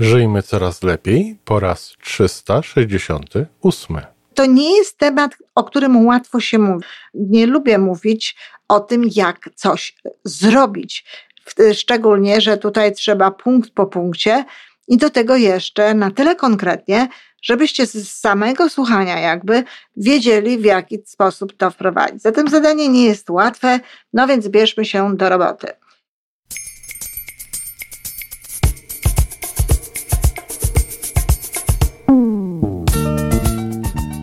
Żyjmy coraz lepiej po raz 368. To nie jest temat, o którym łatwo się mówi. Nie lubię mówić o tym, jak coś zrobić. Szczególnie, że tutaj trzeba punkt po punkcie i do tego jeszcze na tyle konkretnie, żebyście z samego słuchania jakby wiedzieli, w jaki sposób to wprowadzić. Zatem zadanie nie jest łatwe, no więc bierzmy się do roboty.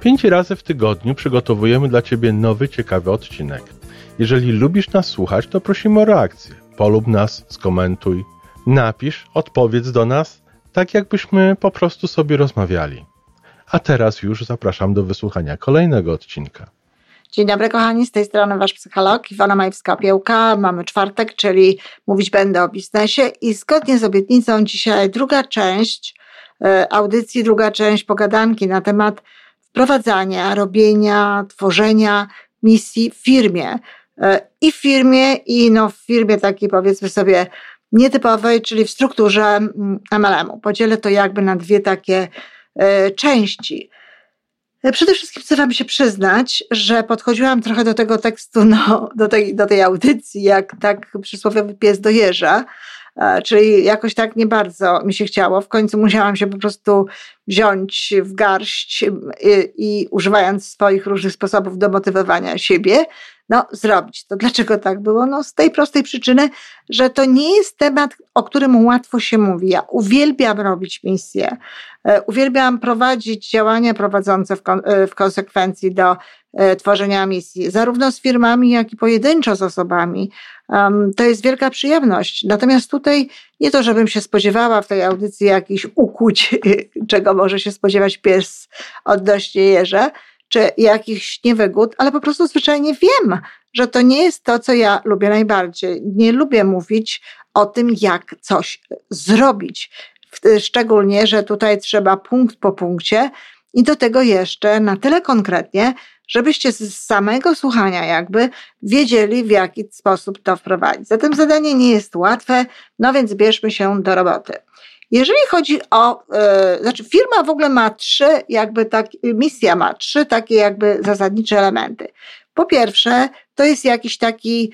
Pięć razy w tygodniu przygotowujemy dla Ciebie nowy, ciekawy odcinek. Jeżeli lubisz nas słuchać, to prosimy o reakcję. Polub nas, skomentuj, napisz, odpowiedz do nas, tak jakbyśmy po prostu sobie rozmawiali. A teraz już zapraszam do wysłuchania kolejnego odcinka. Dzień dobry kochani, z tej strony Wasz psycholog Iwona Majewska-Piełka. Mamy czwartek, czyli mówić będę o biznesie i zgodnie z obietnicą dzisiaj druga część e, audycji, druga część pogadanki na temat wprowadzania, robienia, tworzenia misji w firmie. E, I w firmie, i no w firmie takiej powiedzmy sobie nietypowej, czyli w strukturze MLM-u. Podzielę to jakby na dwie takie e, części. E, przede wszystkim chcę Wam się przyznać, że podchodziłam trochę do tego tekstu, no, do, tej, do tej audycji, jak tak przysłowiowy pies do jeża, czyli jakoś tak nie bardzo mi się chciało. W końcu musiałam się po prostu wziąć w garść i, i używając swoich różnych sposobów do motywowania siebie, no, zrobić to. Dlaczego tak było? No, z tej prostej przyczyny, że to nie jest temat, o którym łatwo się mówi. Ja uwielbiam robić misje, e, uwielbiam prowadzić działania prowadzące w, kon e, w konsekwencji do e, tworzenia misji, zarówno z firmami, jak i pojedynczo z osobami. Um, to jest wielka przyjemność. Natomiast tutaj nie to, żebym się spodziewała w tej audycji jakichś ukłuć, czego może się spodziewać pies odnośnie jeże, czy jakichś niewygód, ale po prostu zwyczajnie wiem, że to nie jest to, co ja lubię najbardziej. Nie lubię mówić o tym, jak coś zrobić. Szczególnie, że tutaj trzeba punkt po punkcie i do tego jeszcze na tyle konkretnie, żebyście z samego słuchania jakby wiedzieli, w jaki sposób to wprowadzić. Zatem zadanie nie jest łatwe, no więc bierzmy się do roboty. Jeżeli chodzi o, yy, znaczy firma w ogóle ma trzy, jakby tak, misja ma trzy takie jakby zasadnicze elementy. Po pierwsze, to jest jakiś taki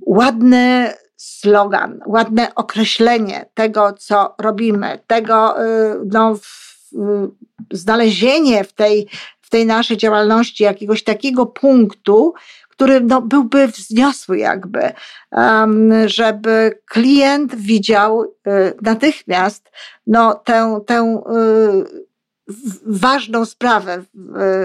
ładny slogan, ładne określenie tego, co robimy, tego, yy, no, w, znalezienie w tej, tej naszej działalności jakiegoś takiego punktu, który no, byłby wzniosły jakby, żeby klient widział y, natychmiast no, tę, tę y, ważną sprawę,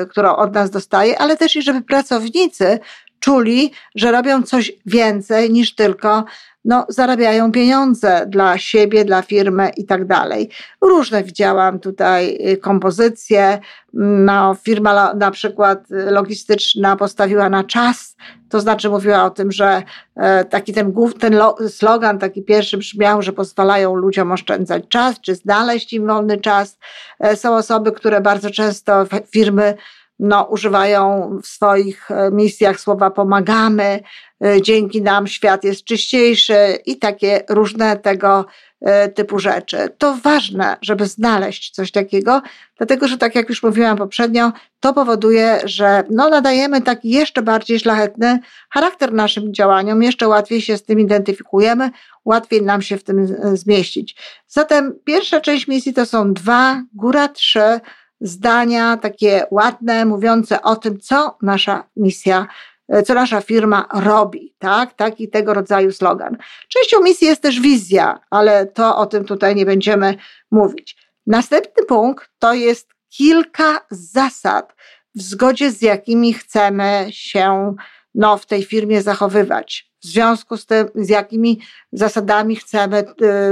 y, którą od nas dostaje, ale też i żeby pracownicy czuli, że robią coś więcej niż tylko no, zarabiają pieniądze dla siebie, dla firmy i tak dalej. Różne widziałam tutaj y, kompozycje. No, firma na przykład logistyczna postawiła na czas, to znaczy mówiła o tym, że e, taki ten, ten slogan taki pierwszy brzmiał, że pozwalają ludziom oszczędzać czas, czy znaleźć im wolny czas. E, są osoby, które bardzo często firmy no, używają w swoich e, misjach słowa pomagamy, e, dzięki nam świat jest czyściejszy i takie różne tego e, typu rzeczy. To ważne, żeby znaleźć coś takiego, dlatego że tak jak już mówiłam poprzednio, to powoduje, że no, nadajemy taki jeszcze bardziej szlachetny charakter naszym działaniom, jeszcze łatwiej się z tym identyfikujemy, łatwiej nam się w tym zmieścić. Zatem pierwsza część misji to są dwa, góra trzy zdania takie ładne, mówiące o tym, co nasza misja, e, co nasza firma robi, tak? Taki tego rodzaju slogan. Częścią misji jest też wizja, ale to o tym tutaj nie będziemy mówić. Następny punkt to jest kilka zasad, w zgodzie z jakimi chcemy się no, w tej firmie zachowywać, w związku z tym, z jakimi zasadami chcemy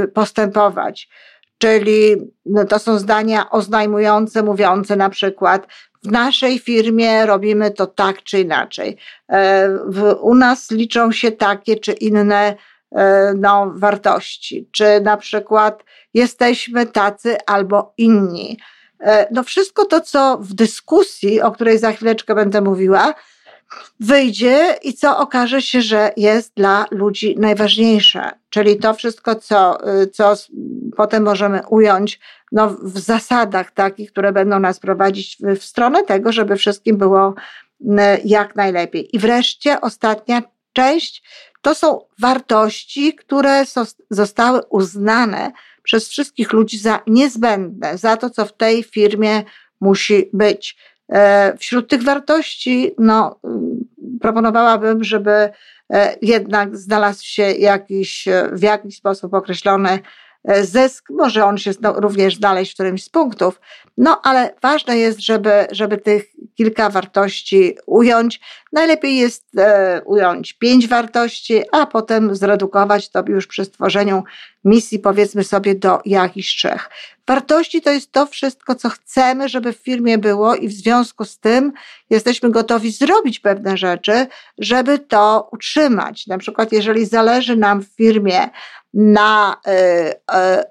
y, postępować czyli no, to są zdania oznajmujące, mówiące na przykład w naszej firmie robimy to tak czy inaczej. E, u nas liczą się takie czy inne e, no, wartości, czy na przykład jesteśmy tacy albo inni. E, no wszystko to, co w dyskusji, o której za chwileczkę będę mówiła, wyjdzie i co okaże się, że jest dla ludzi najważniejsze. Czyli to wszystko, co, co potem możemy ująć no, w zasadach takich, które będą nas prowadzić w stronę tego, żeby wszystkim było jak najlepiej. I wreszcie ostatnia część to są wartości, które zostały uznane przez wszystkich ludzi za niezbędne, za to, co w tej firmie musi być. E, wśród tych wartości, no, proponowałabym, żeby e, jednak znalazł się jakiś, w jakiś sposób określony E, zysk, może on się również znaleźć w którymś z punktów, no ale ważne jest, żeby, żeby tych kilka wartości ująć. Najlepiej jest e, ująć pięć wartości, a potem zredukować to już przy stworzeniu misji, powiedzmy sobie, do jakichś trzech. Wartości to jest to wszystko, co chcemy, żeby w firmie było, i w związku z tym jesteśmy gotowi zrobić pewne rzeczy, żeby to utrzymać. Na przykład, jeżeli zależy nam w firmie na y, y,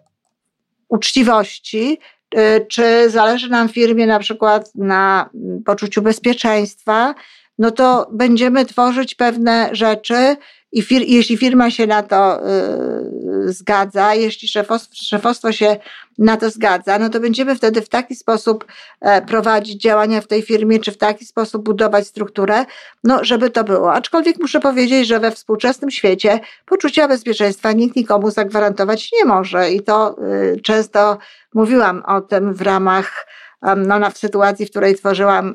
uczciwości, y, czy zależy nam firmie na przykład na poczuciu bezpieczeństwa, no to będziemy tworzyć pewne rzeczy i fir jeśli firma się na to y, zgadza, jeśli szefostwo, szefostwo się na to zgadza, no to będziemy wtedy w taki sposób e, prowadzić działania w tej firmie, czy w taki sposób budować strukturę, no żeby to było. Aczkolwiek muszę powiedzieć, że we współczesnym świecie poczucia bezpieczeństwa nikt nikomu zagwarantować nie może i to y, często mówiłam o tym w ramach no, w sytuacji, w której tworzyłam,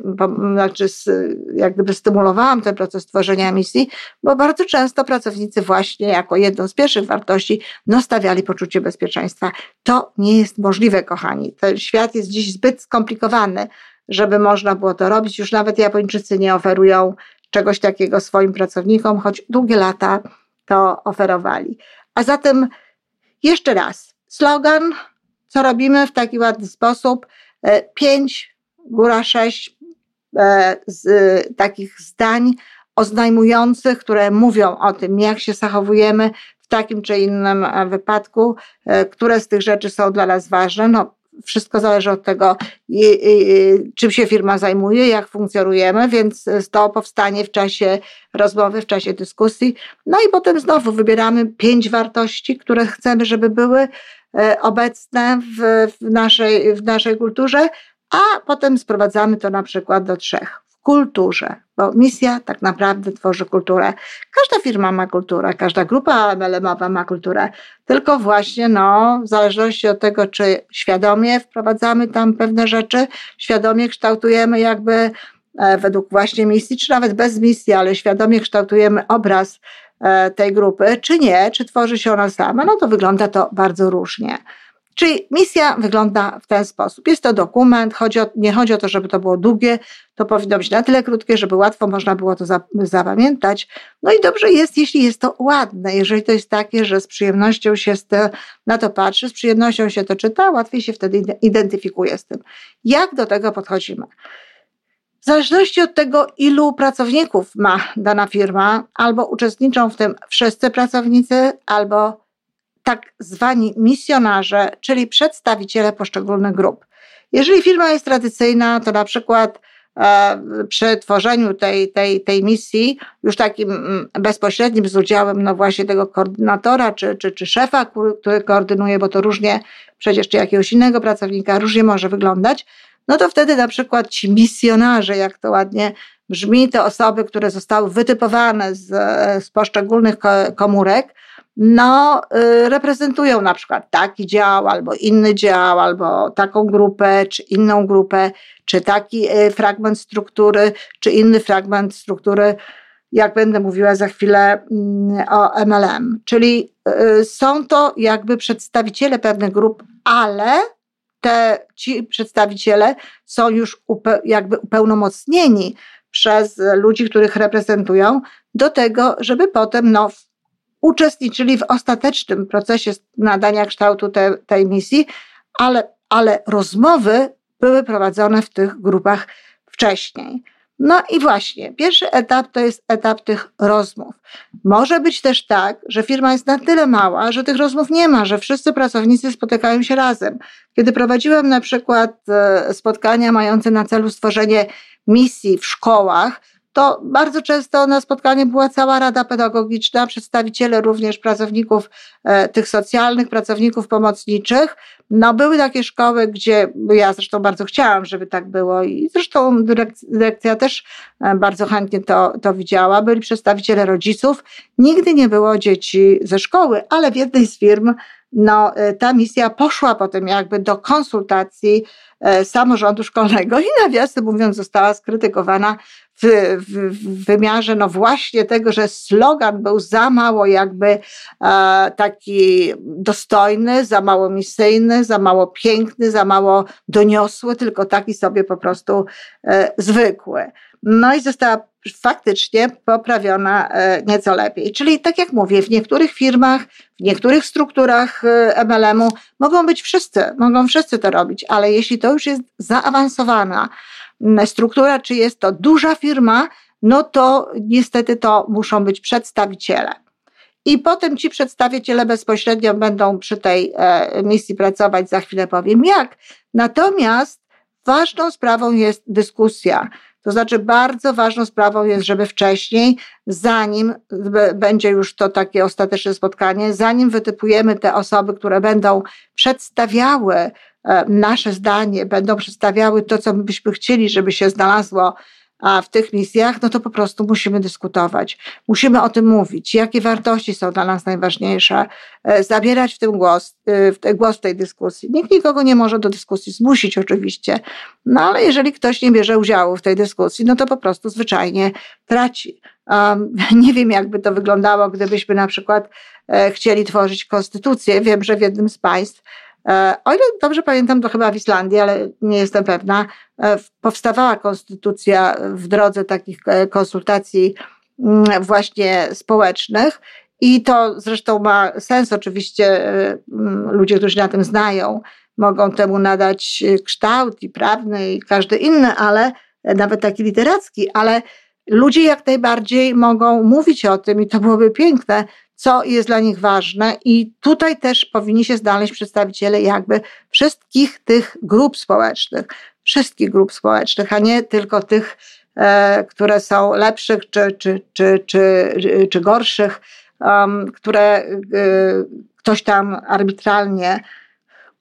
znaczy jak gdyby stymulowałam ten proces tworzenia misji, bo bardzo często pracownicy właśnie jako jedną z pierwszych wartości no, stawiali poczucie bezpieczeństwa. To nie jest możliwe, kochani. Ten świat jest dziś zbyt skomplikowany, żeby można było to robić. Już nawet Japończycy nie oferują czegoś takiego swoim pracownikom, choć długie lata to oferowali. A zatem jeszcze raz, slogan, co robimy w taki ładny sposób, pięć, góra sześć e, z takich zdań oznajmujących, które mówią o tym, jak się zachowujemy w takim czy innym e, wypadku, które z tych rzeczy są dla nas ważne. No, wszystko zależy od tego, czym się firma zajmuje, jak funkcjonujemy, więc to powstanie w czasie rozmowy, w czasie dyskusji. No i potem znowu wybieramy pięć wartości, które chcemy, żeby były E, obecne w, w, naszej, w naszej kulturze, a potem sprowadzamy to na przykład do trzech. W kulturze, bo misja tak naprawdę tworzy kulturę. Każda firma ma kulturę, każda grupa MLM-owa ma kulturę, tylko właśnie no, w zależności od tego, czy świadomie wprowadzamy tam pewne rzeczy, świadomie kształtujemy jakby e, według właśnie misji, czy nawet bez misji, ale świadomie kształtujemy obraz E, tej grupy, czy nie, czy tworzy się ona sama, no to wygląda to bardzo różnie. Czyli misja wygląda w ten sposób. Jest to dokument, chodzi o, nie chodzi o to, żeby to było długie, to powinno być na tyle krótkie, żeby łatwo można było to zapamiętać. No i dobrze jest, jeśli jest to ładne, jeżeli to jest takie, że z przyjemnością się na to patrzy, z przyjemnością się to czyta, łatwiej się wtedy identyfikuje z tym. Jak do tego podchodzimy? W zależności od tego, ilu pracowników ma dana firma, albo uczestniczą w tym wszyscy pracownicy, albo tak zwani misjonarze, czyli przedstawiciele poszczególnych grup. Jeżeli firma jest tradycyjna, to na przykład e, przy tworzeniu tej, tej, tej misji, już takim mm, bezpośrednim z udziałem no właśnie tego koordynatora czy, czy, czy szefa, który, koordynuje, bo to różnie przecież czy jakiegoś innego pracownika różnie może wyglądać, no to wtedy na przykład ci misjonarze, jak to ładnie brzmi, te osoby, które zostały wytypowane z, z poszczególnych komórek, no, y, reprezentują na przykład taki dział, albo inny dział, albo taką grupę, czy inną grupę, czy taki y, fragment struktury, czy inny fragment struktury, jak będę mówiła za chwilę mm, o MLM. Czyli y, są to jakby przedstawiciele pewnych grup, ale te, ci przedstawiciele są już upe, jakby upełnomocnieni przez ludzi, których reprezentują, do tego, żeby potem no, uczestniczyli w ostatecznym procesie nadania kształtu te, tej misji, ale, ale rozmowy były prowadzone w tych grupach wcześniej. No i właśnie, pierwszy etap to jest etap tych rozmów. Może być też tak, że firma jest na tyle mała, że tych rozmów nie ma, że wszyscy pracownicy spotykają się razem. Kiedy prowadziłem na przykład e, spotkania mające na celu stworzenie misji w szkołach, to bardzo często na spotkaniu była cała rada pedagogiczna, przedstawiciele również pracowników e, tych socjalnych, pracowników pomocniczych. No, były takie szkoły, gdzie ja zresztą bardzo chciałam, żeby tak było i zresztą dyrekcja też e, bardzo chętnie to, to widziała. Byli przedstawiciele rodziców. Nigdy nie było dzieci ze szkoły, ale w jednej z firm no, e, ta misja poszła potem jakby do konsultacji samorządu szkolnego i nawiasem mówiąc została skrytykowana w, w, w, wymiarze no właśnie tego, że slogan był za mało jakby e, taki dostojny, za mało misyjny, za mało piękny, za mało doniosły, tylko taki sobie po prostu e, zwykły. No i została faktycznie poprawiona e, nieco lepiej. Czyli tak jak mówię, w niektórych firmach, w niektórych strukturach e, MLM-u mogą być wszyscy, mogą wszyscy to robić, ale jeśli to już jest zaawansowana struktura, czy jest to duża firma, no to niestety to muszą być przedstawiciele. I potem ci przedstawiciele bezpośrednio będą przy tej e, misji pracować, za chwilę powiem jak. Natomiast ważną sprawą jest dyskusja. To znaczy, bardzo ważną sprawą jest, żeby wcześniej, zanim będzie już to takie ostateczne spotkanie, zanim wytypujemy te osoby, które będą przedstawiały E, nasze zdanie, będą przedstawiały to, co byśmy chcieli, żeby się znalazło w tych misjach, no to po prostu musimy dyskutować. Musimy o tym mówić, jakie wartości są dla nas najważniejsze, e, zabierać w tym głos, e, w głos w tej dyskusji. Nikt nikogo nie może do dyskusji zmusić oczywiście, no ale jeżeli ktoś nie bierze udziału w tej dyskusji, no to po prostu zwyczajnie traci. Um, nie wiem, jakby to wyglądało, gdybyśmy na przykład chcieli tworzyć konstytucję. Wiem, że w jednym z państw E, o ile dobrze pamiętam, to chyba w Islandii, ale nie jestem pewna, e, powstawała konstytucja w drodze takich e, konsultacji mm, właśnie społecznych. I to zresztą ma sens, oczywiście mm, ludzie, którzy na tym znają, mogą temu nadać kształt i prawny i każdy inny, ale nawet taki literacki, ale ludzie jak najbardziej mogą mówić o tym i to byłoby piękne, co jest dla nich ważne. I tutaj też powinni się znaleźć przedstawiciele jakby wszystkich tych grup społecznych, wszystkich grup społecznych, a nie tylko tych, e, które są lepszych czy, czy, czy, czy, czy gorszych, um, które e, ktoś tam arbitralnie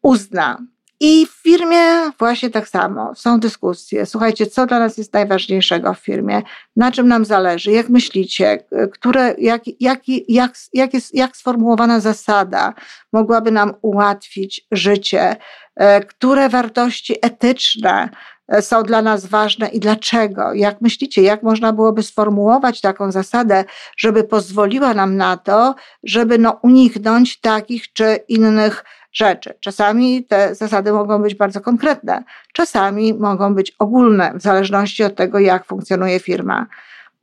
uzna. I w firmie właśnie tak samo. Są dyskusje. Słuchajcie, co dla nas jest najważniejszego w firmie? Na czym nam zależy? Jak myślicie? Które, jak, jak, jak, jak, jest, jak sformułowana zasada mogłaby nam ułatwić życie? E, które wartości etyczne e, są dla nas ważne i dlaczego? Jak myślicie, jak można byłoby sformułować taką zasadę, żeby pozwoliła nam na to, żeby no, uniknąć takich czy innych rzeczy. Czasami te zasady mogą być bardzo konkretne, czasami mogą być ogólne, w zależności od tego, jak funkcjonuje firma.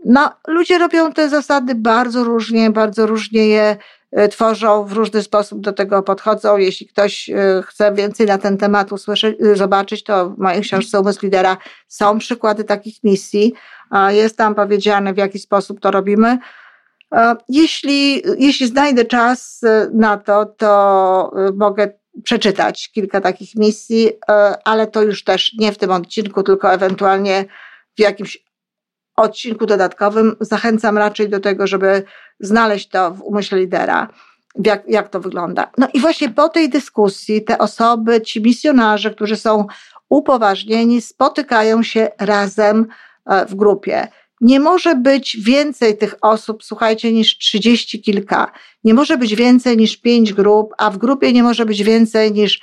No, ludzie robią te zasady bardzo różnie, bardzo różnie je e, tworzą, w różny sposób do tego podchodzą. Jeśli ktoś e, chce więcej na ten temat usłyszeć, zobaczyć, to w mojej książce Umysł Lidera są przykłady takich misji. Jest tam powiedziane, w jaki sposób to robimy. Jeśli, jeśli znajdę czas e, na to, to e, mogę przeczytać kilka takich misji, e, ale to już też nie w tym odcinku, tylko ewentualnie w jakimś odcinku dodatkowym. Zachęcam raczej do tego, żeby znaleźć to w umyśle lidera, jak, jak to wygląda. No i właśnie po tej dyskusji te osoby, ci misjonarze, którzy są upoważnieni, spotykają się razem w grupie. Nie może być więcej tych osób, słuchajcie, niż trzydzieści kilka. Nie może być więcej niż pięć grup, a w grupie nie może być więcej niż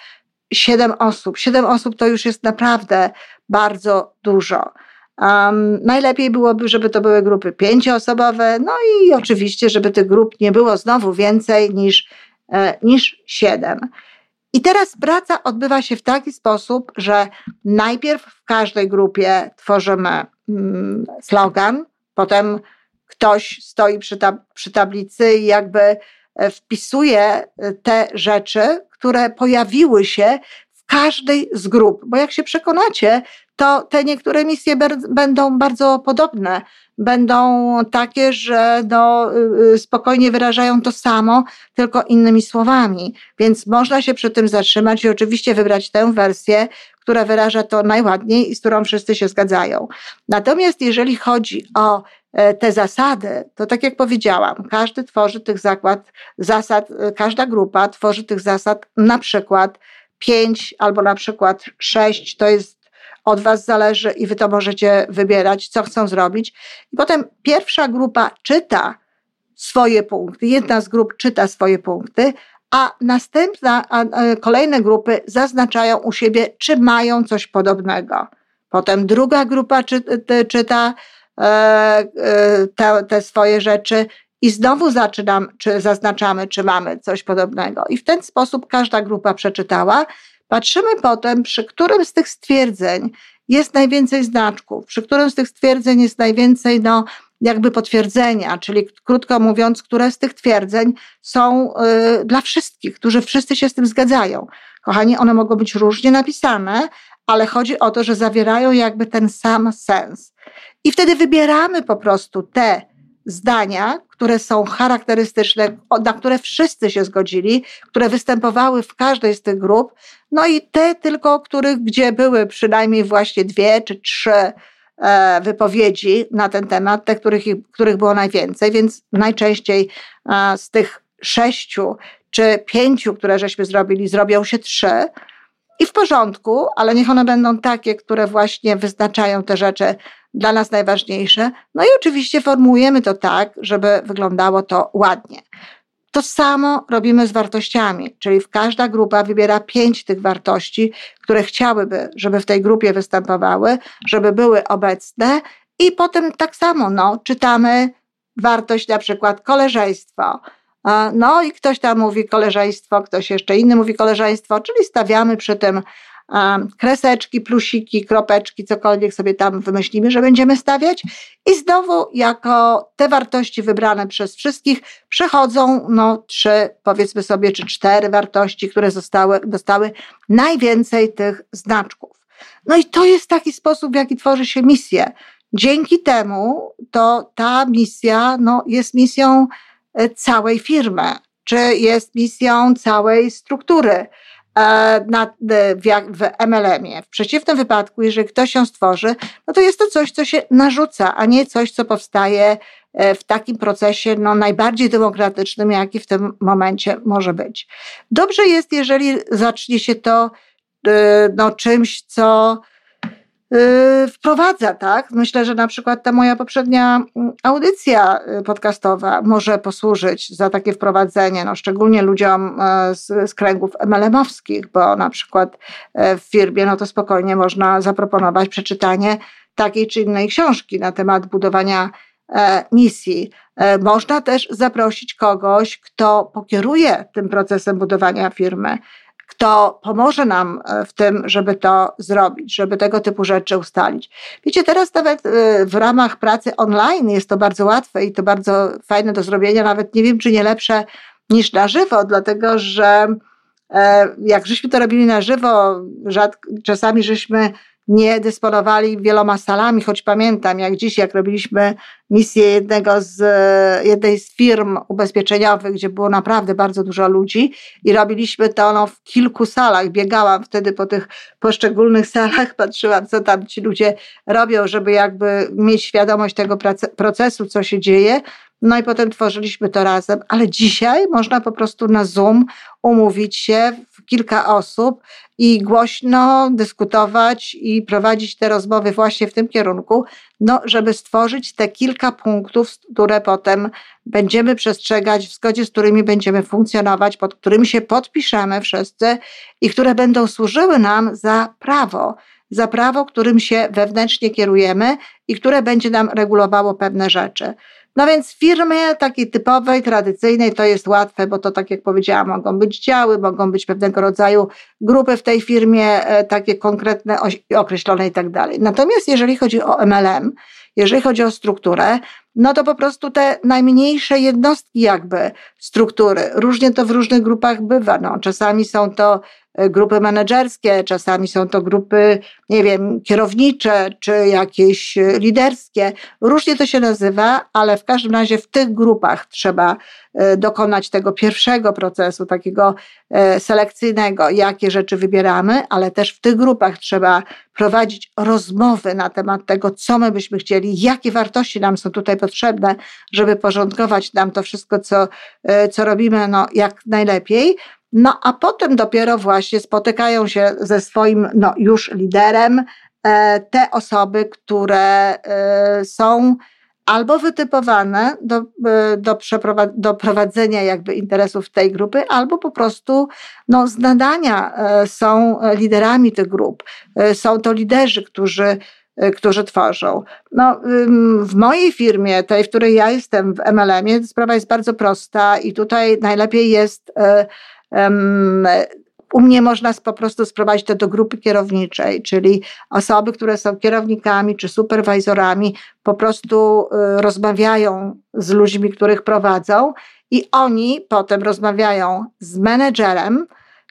siedem osób. Siedem osób to już jest naprawdę bardzo dużo. Um, najlepiej byłoby, żeby to były grupy pięcioosobowe, no i oczywiście, żeby tych grup nie było znowu więcej niż, e, niż siedem. I teraz praca odbywa się w taki sposób, że najpierw w każdej grupie tworzymy slogan, potem ktoś stoi przy, tab przy tablicy i jakby e, wpisuje te rzeczy, które pojawiły się w każdej z grup. Bo jak się przekonacie, to te niektóre misje będą bardzo podobne. Będą takie, że no, y, y, spokojnie wyrażają to samo, tylko innymi słowami. Więc można się przy tym zatrzymać i oczywiście wybrać tę wersję, która wyraża to najładniej i z którą wszyscy się zgadzają. Natomiast jeżeli chodzi o e, te zasady, to tak jak powiedziałam, każdy tworzy tych zakład, zasad, e, każda grupa tworzy tych zasad na przykład pięć albo na przykład sześć, to jest od Was zależy i Wy to możecie wybierać, co chcą zrobić. I potem pierwsza grupa czyta swoje punkty, jedna z grup czyta swoje punkty, a następna, a kolejne grupy zaznaczają u siebie, czy mają coś podobnego. Potem druga grupa czy, czyta e, e, te, te swoje rzeczy i znowu zaczynam, czy zaznaczamy, czy mamy coś podobnego. I w ten sposób każda grupa przeczytała. Patrzymy potem, przy którym z tych stwierdzeń jest najwięcej znaczków, przy którym z tych stwierdzeń jest najwięcej no, jakby potwierdzenia, czyli krótko mówiąc, które z tych twierdzeń są y, dla wszystkich, którzy wszyscy się z tym zgadzają. Kochani, one mogą być różnie napisane, ale chodzi o to, że zawierają jakby ten sam sens. I wtedy wybieramy po prostu te zdania, które są charakterystyczne, na które wszyscy się zgodzili, które występowały w każdej z tych grup, no i te tylko, których, gdzie były przynajmniej właśnie dwie czy trzy wypowiedzi na ten temat, te, których, których było najwięcej, więc najczęściej e, z tych sześciu czy pięciu, które żeśmy zrobili, zrobią się trzy. I w porządku, ale niech one będą takie, które właśnie wyznaczają te rzeczy dla nas najważniejsze. No i oczywiście formułujemy to tak, żeby wyglądało to ładnie. To samo robimy z wartościami, czyli każda grupa wybiera pięć tych wartości, które chciałyby, żeby w tej grupie występowały, żeby były obecne, i potem tak samo no, czytamy wartość na przykład koleżeństwo. No i ktoś tam mówi koleżeństwo, ktoś jeszcze inny mówi koleżeństwo, czyli stawiamy przy tym kreseczki, plusiki, kropeczki, cokolwiek sobie tam wymyślimy, że będziemy stawiać. I znowu, jako te wartości wybrane przez wszystkich, przechodzą no, trzy, powiedzmy sobie, czy cztery wartości, które zostały, dostały najwięcej tych znaczków. No i to jest taki sposób, w jaki tworzy się misję. Dzięki temu to ta misja no, jest misją e, całej firmy, czy jest misją całej struktury. E, na, e, w, w MLM-ie. W przeciwnym wypadku, jeżeli ktoś ją stworzy, no to jest to coś, co się narzuca, a nie coś, co powstaje e, w takim procesie no, najbardziej demokratycznym, jaki w tym momencie może być. Dobrze jest, jeżeli zacznie się to no, czymś, co wprowadza, tak? Myślę, że na przykład ta moja poprzednia mm, audycja y, podcastowa może posłużyć za takie wprowadzenie, no szczególnie ludziom e, z, z kręgów MLM-owskich, bo na przykład e, w firmie, no to spokojnie można zaproponować przeczytanie takiej czy innej książki na temat budowania e, misji. Można też zaprosić kogoś, kto pokieruje tym procesem budowania firmy kto pomoże nam e, w tym, żeby to zrobić, żeby tego typu rzeczy ustalić. Wiecie, teraz nawet e, w ramach pracy online jest to bardzo łatwe i to bardzo fajne do zrobienia, nawet nie wiem, czy nie lepsze niż na żywo, dlatego że e, jak żeśmy to robili na żywo, rzadko, czasami żeśmy nie dysponowali wieloma salami, choć pamiętam, jak dziś, jak robiliśmy misję jednego z, jednej z firm ubezpieczeniowych, gdzie było naprawdę bardzo dużo ludzi i robiliśmy to no, w kilku salach. Biegałam wtedy po tych poszczególnych salach, patrzyłam, co tam ci ludzie robią, żeby jakby mieć świadomość tego procesu, co się dzieje. No i potem tworzyliśmy to razem, ale dzisiaj można po prostu na Zoom umówić się w kilka osób i głośno dyskutować i prowadzić te rozmowy właśnie w tym kierunku, no, żeby stworzyć te kilka punktów, które potem będziemy przestrzegać, w zgodzie z którymi będziemy funkcjonować, pod którymi się podpiszemy wszyscy i które będą służyły nam za prawo, za prawo, którym się wewnętrznie kierujemy i które będzie nam regulowało pewne rzeczy. No więc w takiej typowej, tradycyjnej to jest łatwe, bo to tak jak powiedziałam, mogą być działy, mogą być pewnego rodzaju grupy w tej firmie, e, takie konkretne, określone i tak dalej. Natomiast jeżeli chodzi o MLM, jeżeli chodzi o strukturę, no to po prostu te najmniejsze jednostki jakby struktury. Różnie to w różnych grupach bywa. No, czasami są to e, grupy menedżerskie, czasami są to grupy, nie wiem, kierownicze czy jakieś e, liderskie. Różnie to się nazywa, ale w każdym razie w tych grupach trzeba dokonać tego pierwszego procesu, takiego selekcyjnego, jakie rzeczy wybieramy, ale też w tych grupach trzeba prowadzić rozmowy na temat tego, co my byśmy chcieli, jakie wartości nam są tutaj potrzebne, żeby porządkować nam to wszystko, co, e, co robimy, no, jak najlepiej. No a potem dopiero właśnie spotykają się ze swoim no, już liderem e, te osoby, które e, są albo wytypowane do, do, do prowadzenia jakby interesów tej grupy, albo po prostu no, z nadania są liderami tych grup. Są to liderzy, którzy którzy tworzą. No, w mojej firmie, tej, w której ja jestem, w MLM-ie, sprawa jest bardzo prosta i tutaj najlepiej jest u mnie można po prostu sprowadzić to do grupy kierowniczej, czyli osoby, które są kierownikami czy superwajzorami, po prostu y, rozmawiają z ludźmi, których prowadzą, i oni potem rozmawiają z menedżerem,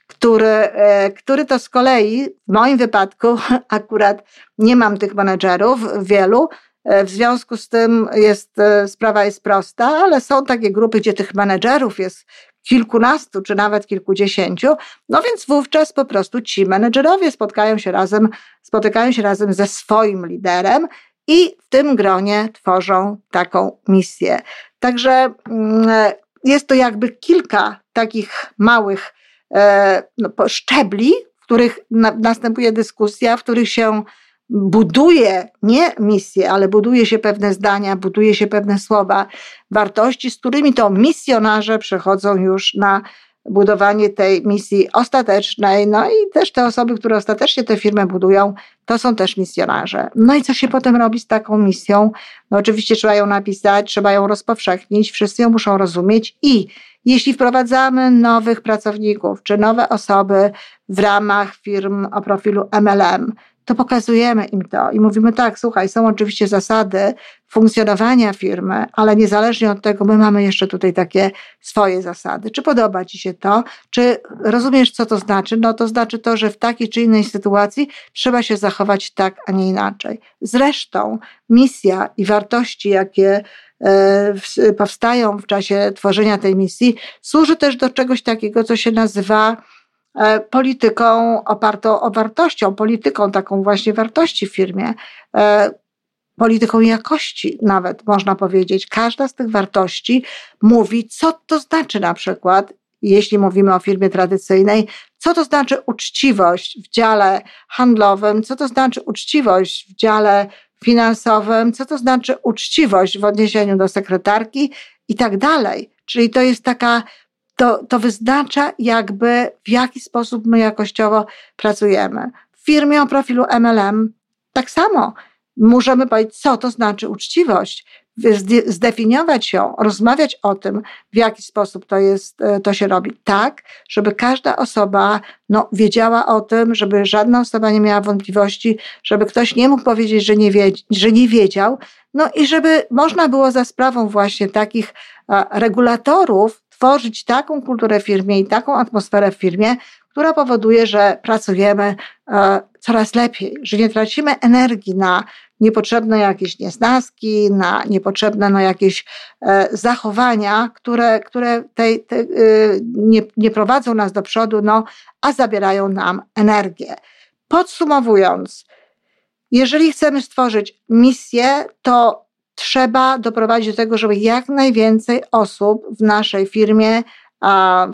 który, e, który to z kolei w moim wypadku akurat nie mam tych menedżerów wielu. E, w związku z tym jest, e, sprawa jest prosta, ale są takie grupy, gdzie tych menedżerów jest kilkunastu czy nawet kilkudziesięciu, no więc wówczas po prostu ci menedżerowie spotkają się razem, spotykają się razem ze swoim liderem i w tym gronie tworzą taką misję. Także mm, jest to jakby kilka takich małych E, no, szczebli, w których na, następuje dyskusja, w których się buduje nie misję, ale buduje się pewne zdania, buduje się pewne słowa, wartości, z którymi to misjonarze przechodzą już na budowanie tej misji ostatecznej. No i też te osoby, które ostatecznie tę firmę budują, to są też misjonarze. No i co się potem robi z taką misją? No oczywiście trzeba ją napisać, trzeba ją rozpowszechnić, wszyscy ją muszą rozumieć i jeśli wprowadzamy nowych pracowników czy nowe osoby w ramach firm o profilu MLM, to pokazujemy im to i mówimy tak, słuchaj, są oczywiście zasady funkcjonowania firmy, ale niezależnie od tego, my mamy jeszcze tutaj takie swoje zasady. Czy podoba Ci się to? Czy rozumiesz, co to znaczy? No to znaczy to, że w takiej czy innej sytuacji trzeba się zachować tak, a nie inaczej. Zresztą misja i wartości, jakie e, powstają w czasie tworzenia tej misji, służy też do czegoś takiego, co się nazywa polityką opartą o wartością, polityką taką właśnie wartości w firmie, e, polityką jakości nawet można powiedzieć. Każda z tych wartości mówi, co to znaczy na przykład, jeśli mówimy o firmie tradycyjnej, co to znaczy uczciwość w dziale handlowym, co to znaczy uczciwość w dziale finansowym, co to znaczy uczciwość w odniesieniu do sekretarki i tak dalej. Czyli to jest taka to, to wyznacza jakby w jaki sposób my jakościowo pracujemy. W firmie o profilu MLM tak samo. Możemy powiedzieć, co to znaczy uczciwość, zdefiniować ją, rozmawiać o tym, w jaki sposób to, jest, e, to się robi, tak, żeby każda osoba no, wiedziała o tym, żeby żadna osoba nie miała wątpliwości, żeby ktoś nie mógł powiedzieć, że nie, wie, że nie wiedział, no i żeby można było za sprawą właśnie takich regulatorów tworzyć taką kulturę w firmie i taką atmosferę w firmie, która powoduje, że pracujemy e, coraz lepiej, że nie tracimy energii na niepotrzebne jakieś niesnaski, na niepotrzebne no, jakieś e, zachowania, które, które tej, tej, nie, nie prowadzą nas do przodu, no, a zabierają nam energię. Podsumowując, jeżeli chcemy stworzyć misję, to trzeba doprowadzić do tego, żeby jak najwięcej osób w naszej firmie,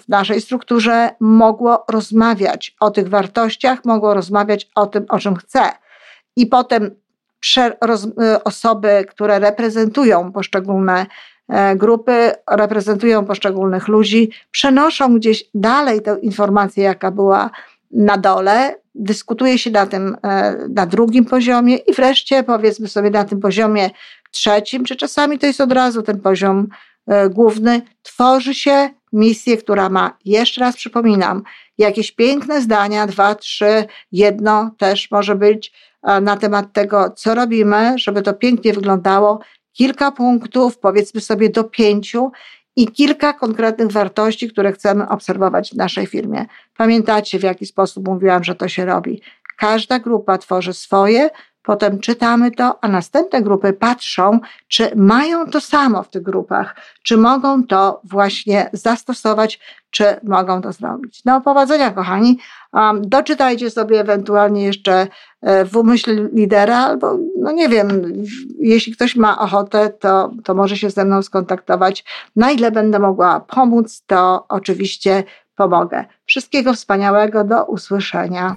w naszej strukturze mogło rozmawiać o tych wartościach, mogło rozmawiać o tym, o czym chce. I potem osoby, które reprezentują poszczególne e, grupy, reprezentują poszczególnych ludzi, przenoszą gdzieś dalej tę informację, jaka była na dole, dyskutuje się na tym, e, na drugim poziomie i wreszcie powiedzmy sobie na tym poziomie trzecim, czy czasami to jest od razu ten poziom e, główny, tworzy się misję, która ma, jeszcze raz przypominam, jakieś piękne zdania, dwa, trzy, jedno też może być e, na temat tego, co robimy, żeby to pięknie wyglądało, kilka punktów, powiedzmy sobie do pięciu, i kilka konkretnych wartości, które chcemy obserwować w naszej firmie. Pamiętacie, w jaki sposób mówiłam, że to się robi? Każda grupa tworzy swoje, potem czytamy to, a następne grupy patrzą, czy mają to samo w tych grupach, czy mogą to właśnie zastosować, czy mogą to zrobić. No, powodzenia, kochani. Um, doczytajcie sobie ewentualnie jeszcze e, w umyśl lidera, albo, no nie wiem, jeśli ktoś ma ochotę, to, to może się ze mną skontaktować. Na ile będę mogła pomóc, to oczywiście pomogę. Wszystkiego wspaniałego, do usłyszenia.